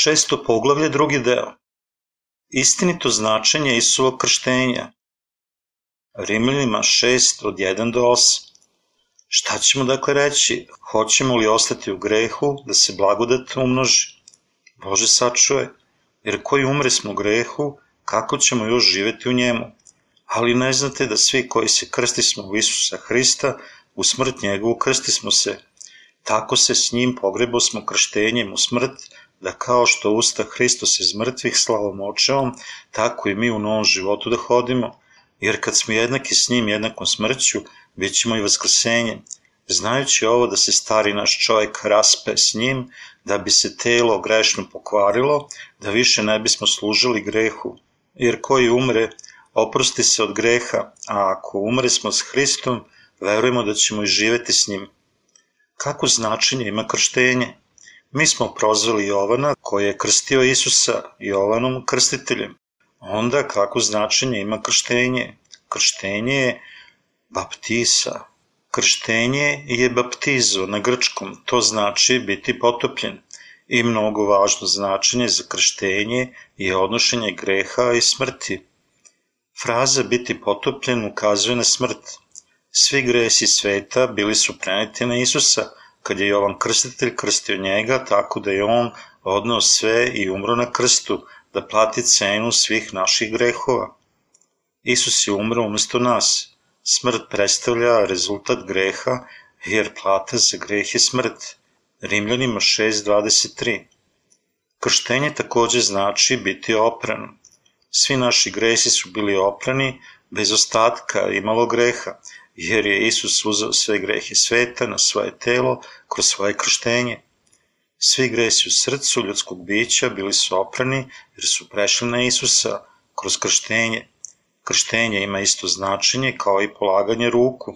Šesto poglavlje, drugi deo. Istinito značenje Isusovog krštenja. Rimljanima 6 od 1 do 8. Šta ćemo dakle reći? Hoćemo li ostati u grehu da se blagodat umnoži? Bože sačuje, jer koji umre smo u grehu, kako ćemo još živeti u njemu? Ali ne znate da svi koji se krsti smo u Isusa Hrista, u smrt njegovu krsti smo se. Tako se s njim pogrebo smo krštenjem u smrt, da kao što usta Hristos iz mrtvih slavom očevom, tako i mi u novom životu da hodimo, jer kad smo jednaki s njim jednakom smrću, bit ćemo i vaskrsenjem, znajući ovo da se stari naš čovjek raspe s njim, da bi se telo grešno pokvarilo, da više ne bismo služili grehu, jer koji umre, oprosti se od greha, a ako umre smo s Hristom, verujemo da ćemo i živeti s njim. Kako značenje ima krštenje? Mi smo prozvali Jovana koji je krstio Isusa Jovanom krstiteljem. Onda kako značenje ima krštenje? Krštenje je baptisa. Krštenje je baptizo na grčkom, to znači biti potopljen. I mnogo važno značenje za krštenje je odnošenje greha i smrti. Fraza biti potopljen ukazuje na smrt. Svi gresi sveta bili su preneti na Isusa, kad je Jovan Krstitelj krstio njega, tako da je on odnao sve i umro na krstu, da plati cenu svih naših grehova. Isus je umro umesto nas. Smrt predstavlja rezultat greha, jer plata za greh je smrt. Rimljanima 6.23 Krštenje takođe znači biti opran. Svi naši gresi su bili oprani, bez ostatka imalo greha, jer je Isus uzao sve grehe sveta na svoje telo kroz svoje krštenje. Svi gresi u srcu ljudskog bića bili su oprani jer su prešli na Isusa kroz krštenje. Krštenje ima isto značenje kao i polaganje ruku.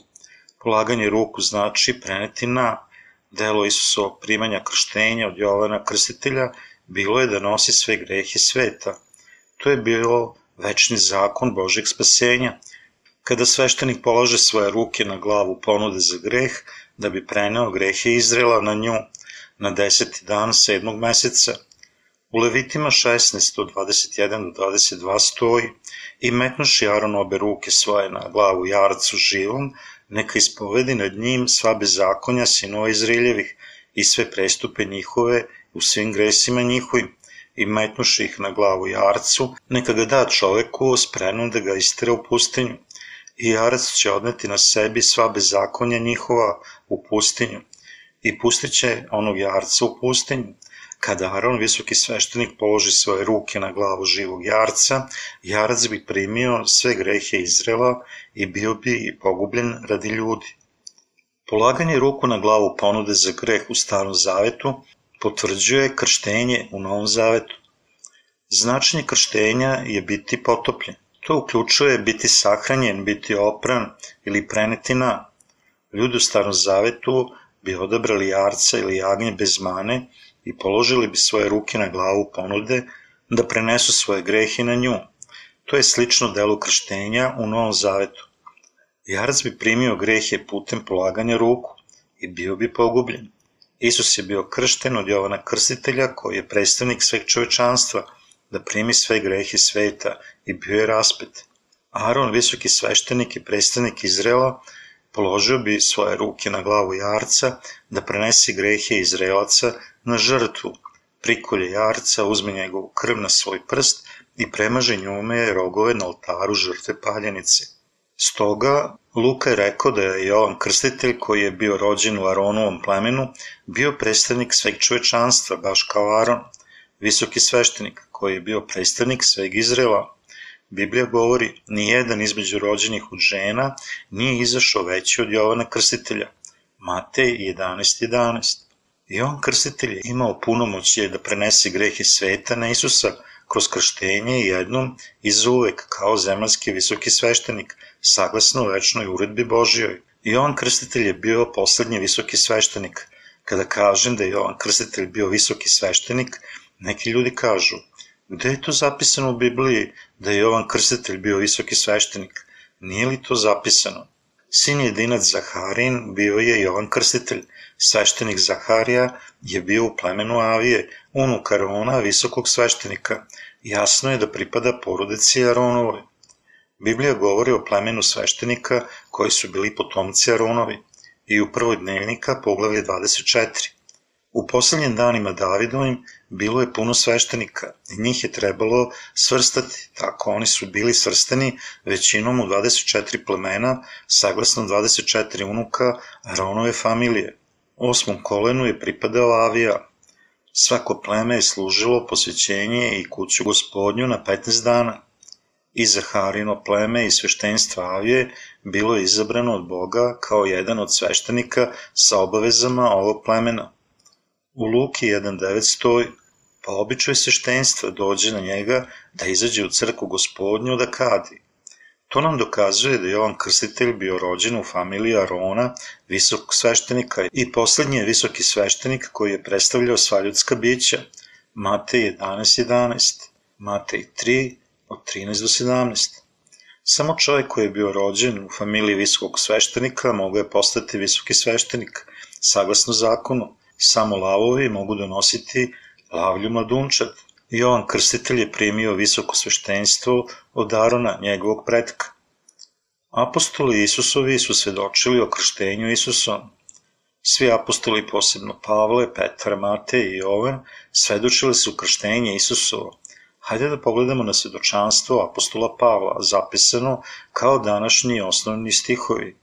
Polaganje ruku znači preneti na. Delo Isusovog primanja krštenja od Jovana Krstitelja bilo je da nosi sve grehe sveta. To je bilo večni zakon Božeg spasenja – kada sveštenik polože svoje ruke na glavu ponude za greh, da bi preneo grehe Izrela na nju na deseti dan sedmog meseca. U Levitima 16 od 21 do 22 stoji i metnuši Aron obe ruke svoje na glavu jarcu živom, neka ispovedi nad njim sva bezakonja sinova Izraeljevih i sve prestupe njihove u svim gresima njihovim i metnuši ih na glavu jarcu, neka ga da čoveku spremnom da ga istere u pustinju i jarac će odneti na sebi sva bezakonja njihova u pustinju i pustit će onog jarca u pustinju. Kada Aron, visoki sveštenik, položi svoje ruke na glavu živog jarca, jarac bi primio sve grehe Izrela i bio bi pogubljen radi ljudi. Polaganje ruku na glavu ponude za greh u starom zavetu potvrđuje krštenje u novom zavetu. Značenje krštenja je biti potopljen. To uključuje biti sahranjen, biti opran ili preneti na. Ljudi u starom zavetu bi odabrali jarca ili jagnje bez mane i položili bi svoje ruke na glavu ponude da prenesu svoje grehe na nju. To je slično delu krštenja u Novom Zavetu. Jarac bi primio grehe putem polaganja ruku i bio bi pogubljen. Isus je bio kršten od Jovana Krstitelja koji je predstavnik sveg čovečanstva – da primi sve grehe sveta i bio je raspet. Aron, visoki sveštenik i predstavnik Izrela, položio bi svoje ruke na glavu jarca da prenese grehe Izraelaca na žrtvu. Prikolje jarca, uzme njegovu krv na svoj prst i premaže njume rogove na oltaru žrtve paljenice. Stoga, Luka je rekao da je Jovan Krstitelj, koji je bio rođen u Aronovom plemenu, bio predstavnik sveg čovečanstva, baš kao Aron, visoki sveštenik koji je bio predstavnik sveg Izrela. Biblija govori, ni jedan između rođenih od žena nije izašao veći od Jovana Krstitelja. Matej 11.11. 11. I on krstitelj je imao punomoćje da prenese grehe sveta na Isusa kroz krštenje jednom i uvek kao zemaljski visoki sveštenik, saglasno večnoj uredbi Božijoj. I on krstitelj je bio poslednji visoki sveštenik. Kada kažem da je Jovan Krstitelj bio visoki sveštenik, neki ljudi kažu, Gde je to zapisano u Bibliji da je Jovan Krstitelj bio visoki sveštenik? Nije li to zapisano? Sin jedinac Zaharin bio je Jovan Krstitelj. Sveštenik Zaharija je bio u plemenu Avije, unuk Arona, visokog sveštenika. Jasno je da pripada porodici Aronovoj. Biblija govori o plemenu sveštenika koji su bili potomci Aronovi i u prvoj dnevnika poglavlje 24. U poslednjim danima Davidovim bilo je puno sveštenika i njih je trebalo svrstati, tako oni su bili svrstani većinom u 24 plemena, saglasno 24 unuka Aronove familije. Osmom kolenu je pripadao Avija. Svako pleme je služilo posvećenje i kuću gospodnju na 15 dana. I Zaharino pleme i sveštenstva Avije bilo je izabrano od Boga kao jedan od sveštenika sa obavezama ovog plemena. U Luki 1.9 stoji, pa običaj sveštenstva dođe na njega da izađe u crku gospodnju da kadi. To nam dokazuje da je Jovan Krstitelj bio rođen u familiji Arona, visokog sveštenika i poslednji je visoki sveštenik koji je predstavljao sva ljudska bića. Matej 11.11, 11, Matej 3, od 13 do 17. Samo čovjek koji je bio rođen u familiji visokog sveštenika mogao je postati visoki sveštenik, saglasno zakonu, samo lavovi mogu donositi lavlju mladunčad. Jovan Krstitelj je primio visoko sveštenstvo od Arona, njegovog pretka. Apostoli Isusovi su svedočili o krštenju Isusom. Svi apostoli, posebno Pavle, Petar, Matej i Jovan, svedočili su krštenje Isusovo. Hajde da pogledamo na svedočanstvo apostola Pavla, zapisano kao današnji osnovni stihovi.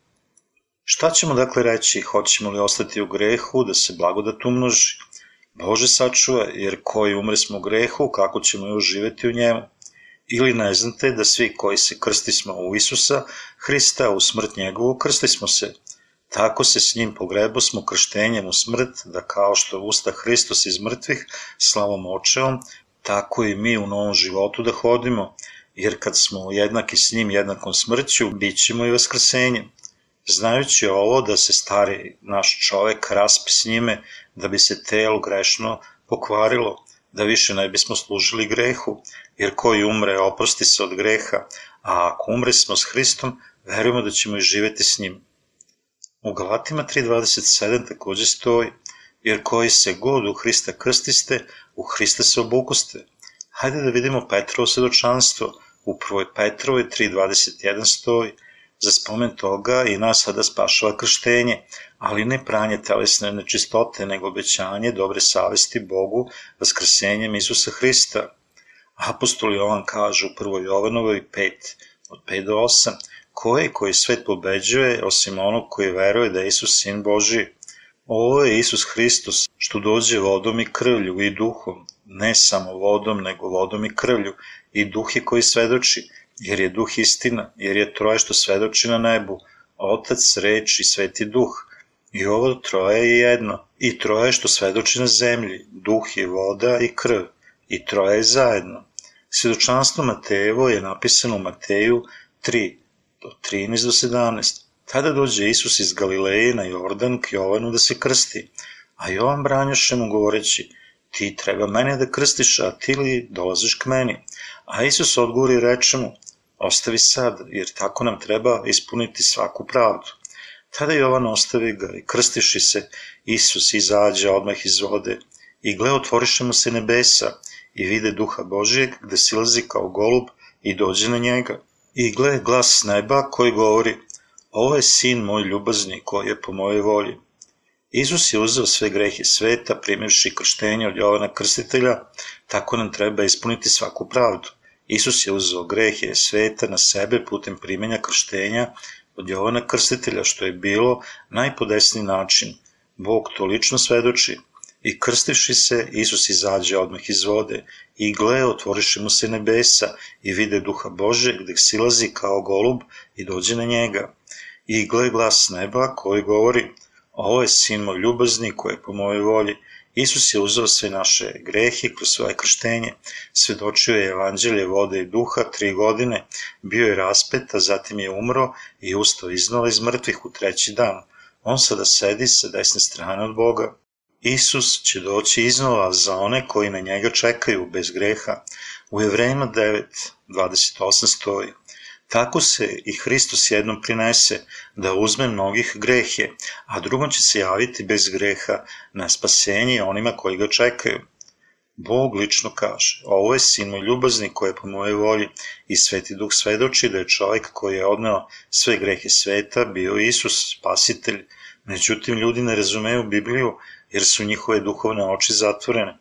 Šta ćemo dakle reći, hoćemo li ostati u grehu, da se blagodat umnoži? Bože sačuva, jer koji umre smo u grehu, kako ćemo još živeti u njemu? Ili ne znate da svi koji se krsti smo u Isusa, Hrista, u smrt njegovu, krsti smo se. Tako se s njim pogrebo smo krštenjem u smrt, da kao što usta Hristos iz mrtvih, slavom očeom, tako i mi u novom životu da hodimo, jer kad smo jednaki s njim jednakom smrću, bit ćemo i vaskrsenjem. Znajući ovo da se stari naš čovek raspi s njime, da bi se telo grešno pokvarilo, da više ne bismo služili grehu, jer koji umre oprosti se od greha, a ako umre smo s Hristom, verujemo da ćemo i živeti s njim. U Galatima 3.27 takođe stoji, jer koji se god u Hrista krstiste, u Hrista se obukuste. Hajde da vidimo Petrovo svedočanstvo. U prvoj Petrovoj 3.21 stoji, Za spomen toga i nas sada spašava krštenje, ali ne pranje telesne nečistote, nego obećanje dobre savesti Bogu vaskrsenjem Isusa Hrista. Apostol Jovan kaže u 1. Jovanovoj 5, od 5 do 8, ko je koji svet pobeđuje, osim onog koji veruje da je Isus sin Boži. Ovo je Isus Hristos, što dođe vodom i krvlju i duhom, ne samo vodom, nego vodom i krvlju, i duh je koji svedoči, jer je duh istina, jer je troje što svedoči na nebu, otac, reč i sveti duh. I ovo troje je jedno, i troje što svedoči na zemlji, duh je voda i krv, i troje je zajedno. Svedočanstvo Matejevo je napisano u Mateju 3, do 13 do 17. Tada dođe Isus iz Galileje na Jordan k Jovanu da se krsti, a Jovan branjaše mu govoreći, ti treba mene da krstiš, a ti li dolaziš k meni? A Isus odgovori i reče mu, Ostavi sad, jer tako nam treba ispuniti svaku pravdu. Tada Jovan ostavi ga i krstiši se, Isus izađe odmah iz vode i gle otvoriše mu se nebesa i vide duha Božijeg gde silazi kao golub i dođe na njega. I gle glas neba koji govori, ovo je sin moj ljubazni koji je po mojoj volji. Isus je uzeo sve grehe sveta, primivši krštenje od Jovana Krstitelja, tako nam treba ispuniti svaku pravdu. Isus je uzeo grehe sveta na sebe putem primenja krštenja od Jovana Krstitelja, što je bilo najpodesniji način. Bog to lično svedoči. I krstivši se, Isus izađe odmah iz vode i gle, otvoriše mu se nebesa i vide duha Bože gde silazi kao golub i dođe na njega. I gle glas neba koji govori, ovo je sin moj ljubazni koji je po mojoj volji, Isus je uzeo sve naše grehe kroz svoje krštenje, svedočio je evanđelje vode i duha tri godine, bio je raspet, a zatim je umro i ustao iznova iz mrtvih u treći dan. On sada sedi sa desne strane od Boga. Isus će doći iznova za one koji na njega čekaju bez greha. U Evrejima 9, 28 stoji. Tako se i Hristos jednom prinese da uzme mnogih grehe, a drugom će se javiti bez greha na spasenje onima koji ga čekaju. Bog lično kaže, ovo je sin moj ljubazni koji je po moje volji i Sveti Duh svedoči da je čovjek koji je odneo sve grehe sveta bio Isus, spasitelj. Međutim, ljudi ne razumeju Bibliju jer su njihove duhovne oči zatvorene.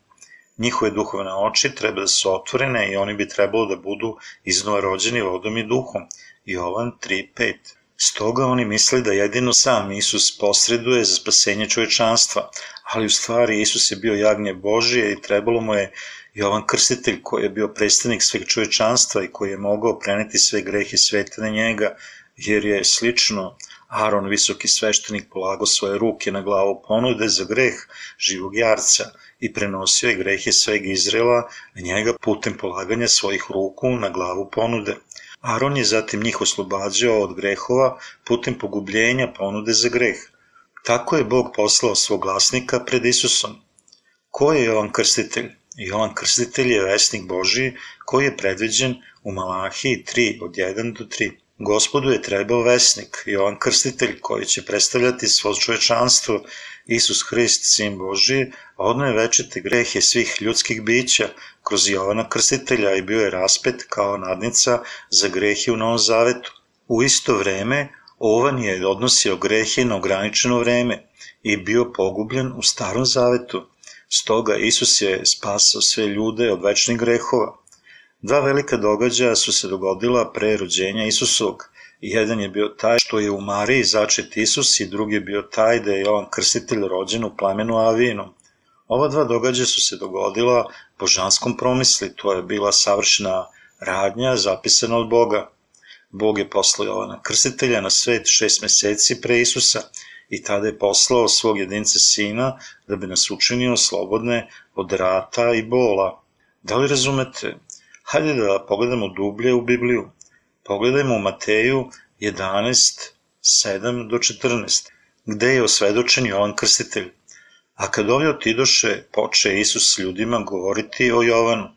Njihove duhovne oči treba da su otvorene i oni bi trebalo da budu iznova rođeni vodom i duhom. Jovan 3.5 Stoga oni misle da jedino sam Isus posreduje za spasenje čovečanstva, ali u stvari Isus je bio jagnje Božije i trebalo mu je Jovan Krstitelj koji je bio predstavnik sveg čovečanstva i koji je mogao preneti sve grehe sveta na njega, jer je slično Aron, visoki sveštenik, polago svoje ruke na glavu ponude za greh živog jarca i prenosio je grehe sveg Izrela na njega putem polaganja svojih ruku na glavu ponude. Aron je zatim njih oslobađao od grehova putem pogubljenja ponude za greh. Tako je Bog poslao svog glasnika pred Isusom. Ko je Jovan Krstitelj? Jovan Krstitelj je vesnik Božiji koji je predviđen u Malahiji 3 od 1 do 3. Gospodu je trebao vesnik, Jovan Krstitelj, koji će predstavljati svo čovečanstvo, Isus Hrist, Sin Božiji, odno je večete grehe svih ljudskih bića kroz Jovana Krstitelja i bio je raspet kao nadnica za grehe u Novom Zavetu. U isto vreme, Ovan je odnosio grehe na ograničeno vreme i bio pogubljen u Starom Zavetu. Stoga Isus je spasao sve ljude od večnih grehova. Dva velika događaja su se dogodila pre rođenja Isusovog. Jedan je bio taj što je u Mariji začet Isus i drugi je bio taj da je Jovan Krstitelj rođen u plamenu Avinom. Ova dva događaja su se dogodila božanskom promisli, to je bila savršena radnja zapisana od Boga. Bog je poslao Jovana Krstitelja na svet šest meseci pre Isusa i tada je poslao svog jedinca sina da bi nas učinio slobodne od rata i bola. Da li razumete? Hajde da pogledamo dublje u Bibliju. Pogledajmo Mateju 11, 7 do 14, gde je osvedočen Jovan Krstitelj. A kad ovi otidoše, poče Isus ljudima govoriti o Jovanu.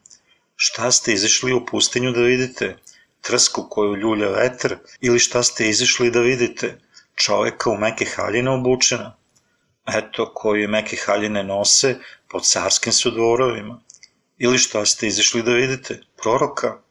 Šta ste izišli u pustinju da vidite? Trsku koju ljulja vetar ili šta ste izišli da vidite? Čoveka u meke haljine obučena. Eto, koji meke haljine nose po carskim su dvorovima. Ili šta ste izišli da vidite? Proroka?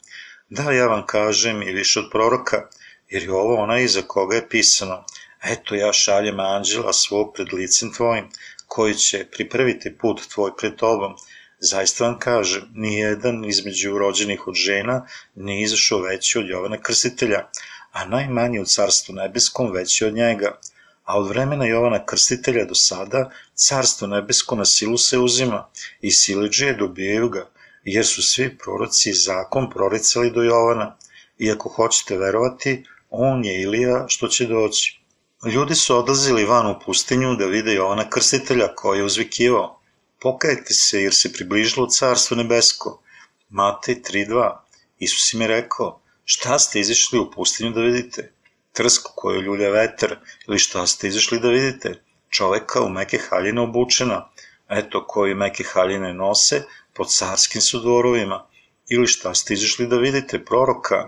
Da, ja vam kažem i više od proroka, jer je ovo onaj iza koga je pisano. Eto, ja šaljem anđela svog pred licem tvojim, koji će pripraviti put tvoj pred tobom. Zaista vam kažem, nijedan između rođenih od žena nije izašao veći od Jovana Krstitelja, a najmanji u carstvu nebeskom veći od njega. A od vremena Jovana Krstitelja do sada, carstvo nebesko na silu se uzima i siliđije dobijaju ga, jer su svi proroci zakon proricali do Jovana. I ako hoćete verovati, on je Ilija što će doći. Ljudi su odlazili van u pustinju da vide Jovana Krstitelja koji je uzvikivao. Pokajte se jer se približilo carstvo nebesko. Matej 3.2 Isus im je rekao, šta ste izišli u pustinju da vidite? Trsku koju ljulja vetar ili šta ste izišli da vidite? Čoveka u meke haljine obučena, eto koji meke haljine nose, po carskim su dvorovima, ili šta ste izišli da vidite proroka,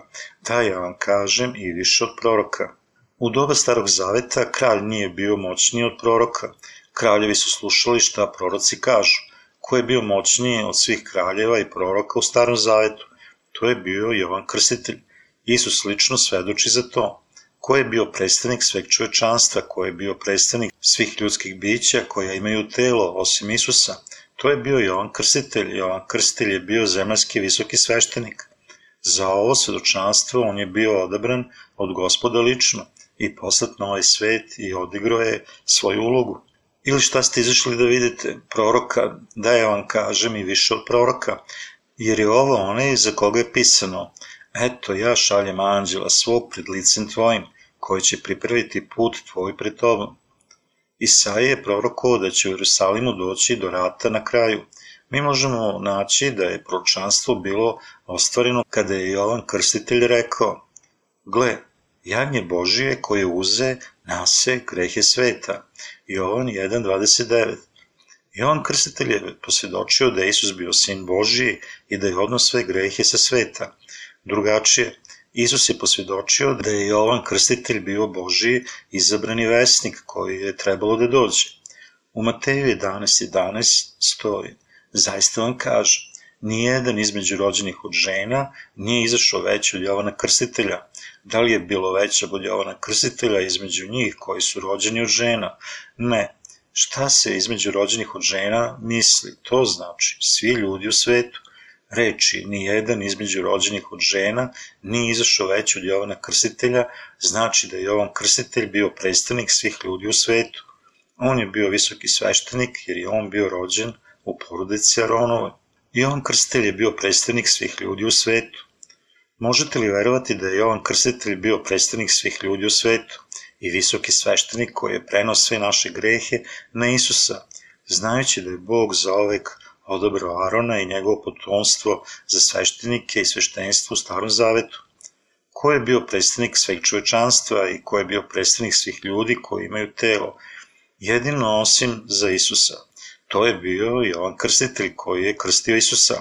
da ja vam kažem i više od proroka. U doba starog zaveta kralj nije bio moćniji od proroka, kraljevi su slušali šta proroci kažu. Ko je bio moćniji od svih kraljeva i proroka u starom zavetu? To je bio Jovan Krstitelj. Isus lično svedoči za to. Ko je bio predstavnik sveg čovečanstva, ko je bio predstavnik svih ljudskih bića koja imaju telo, osim Isusa? To je bio Jovan Krstitelj. Jovan Krstitelj je bio zemaljski visoki sveštenik. Za ovo svedočanstvo on je bio odabran od gospoda lično i poslat na ovaj svet i odigrao je svoju ulogu. Ili šta ste izašli da vidite? Proroka, da ja vam kažem i više od proroka, jer je ovo onaj za koga je pisano. Eto, ja šaljem anđela svog pred licem tvojim, koji će pripraviti put tvoj pred tobom. Isaija je prorokovao da će u Jerusalimu doći do rata na kraju. Mi možemo naći da je proročanstvo bilo ostvareno kada je Jovan Krstitelj rekao Gle, jagnje Božije koje uze nase grehe sveta. Jovan 1.29 Jovan Krstitelj je posvjedočio da je Isus bio sin Božiji i da je odnos sve grehe sa sveta. Drugačije, Isus je posvjedočio da je Jovan Krstitelj bio Božiji izabrani vesnik koji je trebalo da dođe. U Mateju 11.11 11 stoji, zaista vam kaže, nijedan između rođenih od žena nije izašao veći od Jovana Krstitelja. Da li je bilo veća od Jovana Krstitelja između njih koji su rođeni od žena? Ne. Šta se između rođenih od žena misli? To znači svi ljudi u svetu. Reči ni jedan između rođenih od žena nije izašao veći od Jovana Krstitelja, znači da je Jovan Krstitelj bio predstavnik svih ljudi u svetu. On je bio visoki sveštenik jer je on bio rođen u porodici Aronove. Jovan Krstitelj je bio predstavnik svih ljudi u svetu. Možete li verovati da je Jovan Krstitelj bio predstavnik svih ljudi u svetu i visoki sveštenik koji je prenao sve naše grehe na Isusa, znajući da je Bog za ovek odobrao Arona i njegovo potomstvo za sveštenike i sveštenstvo u Starom Zavetu? Ko je bio predstavnik sveg čovečanstva i ko je bio predstavnik svih ljudi koji imaju telo? Jedino osim za Isusa – To je bio Jovan Krstitelj koji je krstio Isusa.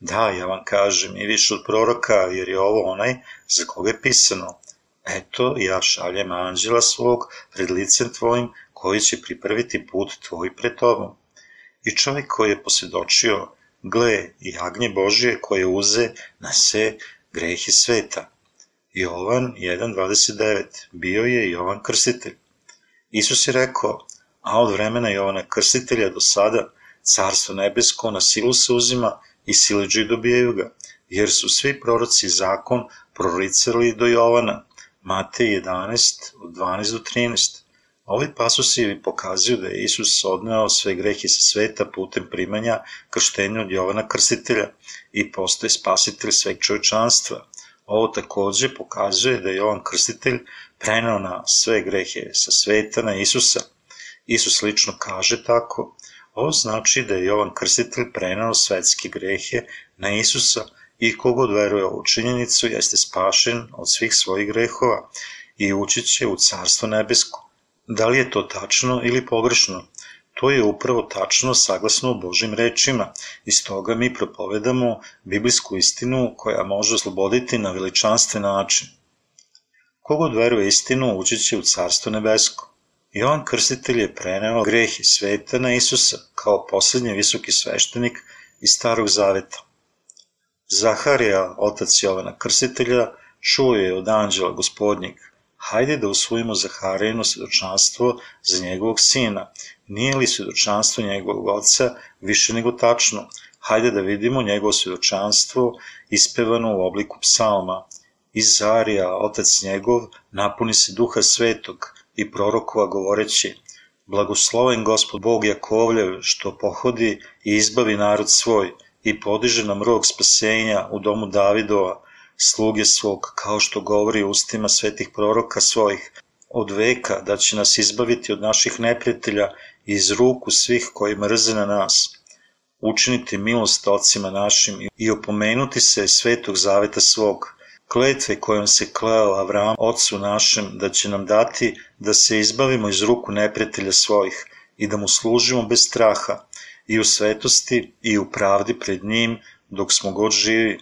Da, ja vam kažem, i više od proroka, jer je ovo onaj za koga je pisano. Eto, ja šaljem anđela svog pred licem tvojim, koji će pripraviti put tvoj pred tobom. I čovjek koji je posvjedočio, gle, i jagnje Božije koje uze na sve grehe sveta. Jovan 1.29. Bio je Jovan Krstitelj. Isus je rekao, a od vremena Jovana Krstitelja do sada carstvo nebesko na silu se uzima i sileđi dobijaju ga, jer su svi proroci zakon proricali do Jovana, Matej 11, od 12 do 13. Ovi pasusi pokazuju da je Isus odneo sve grehe sa sveta putem primanja krštenja od Jovana Krstitelja i postoje spasitelj sveg čovečanstva. Ovo takođe pokazuje da je Jovan Krstitelj prenao na sve grehe sa sveta na Isusa – Isus lično kaže tako, ovo znači da je Jovan Krstitelj prenao svetske grehe na Isusa i kogod veruje ovu činjenicu jeste spašen od svih svojih grehova i ući će u Carstvo nebesko. Da li je to tačno ili pogrešno? To je upravo tačno saglasno Božim rečima i stoga mi propovedamo biblijsku istinu koja može osloboditi na veličanstven način. Kogod veruje istinu ući će u Carstvo nebesko. Jovan Krstitelj je preneo grehi sveta na Isusa kao poslednji visoki sveštenik iz Starog Zaveta. Zaharija, otac Jovana Krstitelja, čuo je od anđela gospodnjeg, hajde da usvojimo Zaharijino svedočanstvo za njegovog sina. Nije li svedočanstvo njegovog oca više nego tačno? Hajde da vidimo njegovo svedočanstvo ispevano u obliku psalma. Izarija, otac njegov, napuni se duha svetog, i prorokova govoreći Blagosloven gospod Bog Jakovljev što pohodi i izbavi narod svoj i podiže nam rog spasenja u domu Davidova, sluge svog, kao što govori ustima svetih proroka svojih, od veka da će nas izbaviti od naših neprijatelja iz ruku svih koji mrze na nas, učiniti milost ocima našim i opomenuti se svetog zaveta svog, kletve kojom se kleo Avram, ocu našem, da će nam dati da se izbavimo iz ruku neprijatelja svojih i da mu služimo bez straha i u svetosti i u pravdi pred njim dok smo god živi.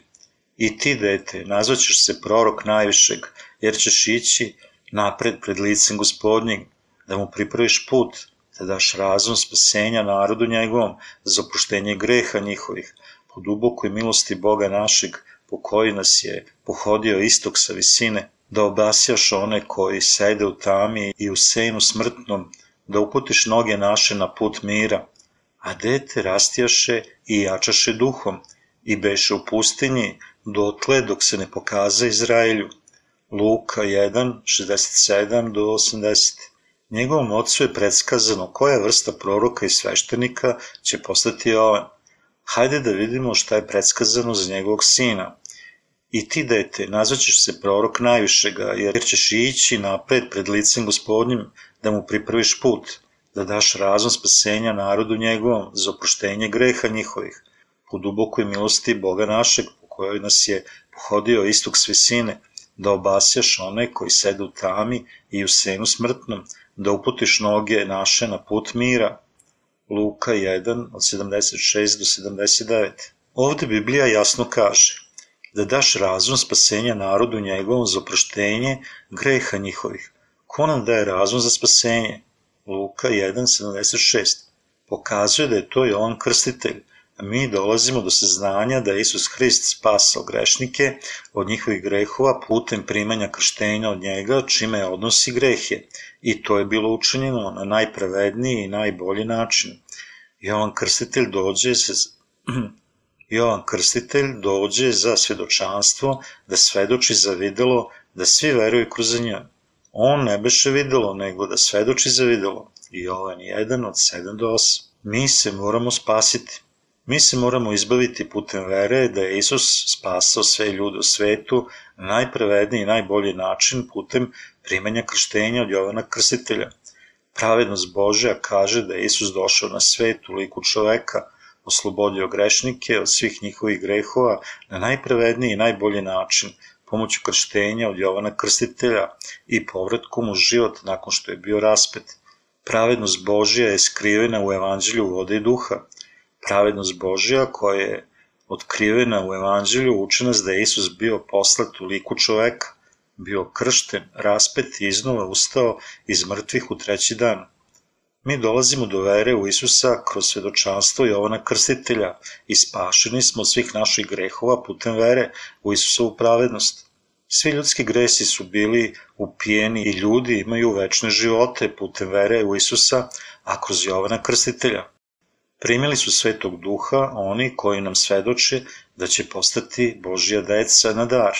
I ti, dete, nazvaćeš se prorok najvišeg, jer ćeš ići napred pred licem gospodnjeg, da mu pripraviš put, da daš razum spasenja narodu njegovom za opuštenje greha njihovih, po dubokoj milosti Boga našeg, po koji nas je pohodio istok sa visine, da obasjaš one koji sede u tami i u senu smrtnom, da uputiš noge naše na put mira, a dete rastijaše i jačaše duhom i beše u pustinji dotle dok se ne pokaza Izraelju. Luka 1, 67 do 80. Njegovom ocu je predskazano koja vrsta proroka i sveštenika će postati ovan. Hajde da vidimo šta je predskazano za njegovog sina. I ti, dete, nazvaćeš se prorok najvišega, jer ćeš ići napred pred licem gospodnjim da mu pripraviš put, da daš razum spasenja narodu njegovom za oproštenje greha njihovih, po dubokoj milosti Boga našeg, kojoj nas je pohodio istok svisine, da obasjaš one koji sede u tami i u senu smrtnom, da uputiš noge naše na put mira. Luka 1 od 76 do 79. Ovde Biblija jasno kaže da daš razum spasenja narodu njegovom za oproštenje greha njihovih. Ko nam daje razum za spasenje? Luka 1.76 pokazuje da je to Jovan Krstitelj, mi dolazimo do saznanja da je Isus Hrist spasao grešnike od njihovih grehova putem primanja krštenja od njega, čime odnosi grehe. I to je bilo učinjeno na najpravedniji i najbolji način. Jovan Krstitelj dođe se Jovan Krstitelj dođe za svedočanstvo, da svedoči za videlo, da svi veruju kroz nje. On ne beše videlo, nego da svedoči za videlo. Jovan 1 od 7 do 8. Mi se moramo spasiti. Mi se moramo izbaviti putem vere da je Isus spasao sve ljude u svetu na najpravedniji i najbolji način putem primanja krštenja od Jovana Krstitelja. Pravednost Božja kaže da je Isus došao na svet u liku čoveka, oslobodio grešnike od svih njihovih grehova na najpravedniji i najbolji način, pomoću krštenja od Jovana Krstitelja i povratkom u život nakon što je bio raspet. Pravednost Božja je skrivena u evanđelju vode i duha. Pravednost Božja koja je otkrivena u evanđelju uči nas da je Isus bio poslat u liku čoveka, bio kršten, raspet i iznova ustao iz mrtvih u treći dan. Mi dolazimo do vere u Isusa kroz svedočanstvo Jovana Krstitelja i spašeni smo od svih naših grehova putem vere u Isusovu pravednost. Svi ljudski gresi su bili upijeni i ljudi imaju večne živote putem vere u Isusa, a kroz Jovana Krstitelja. Primili su svetog duha oni koji nam svedoče da će postati Božja deca na dar.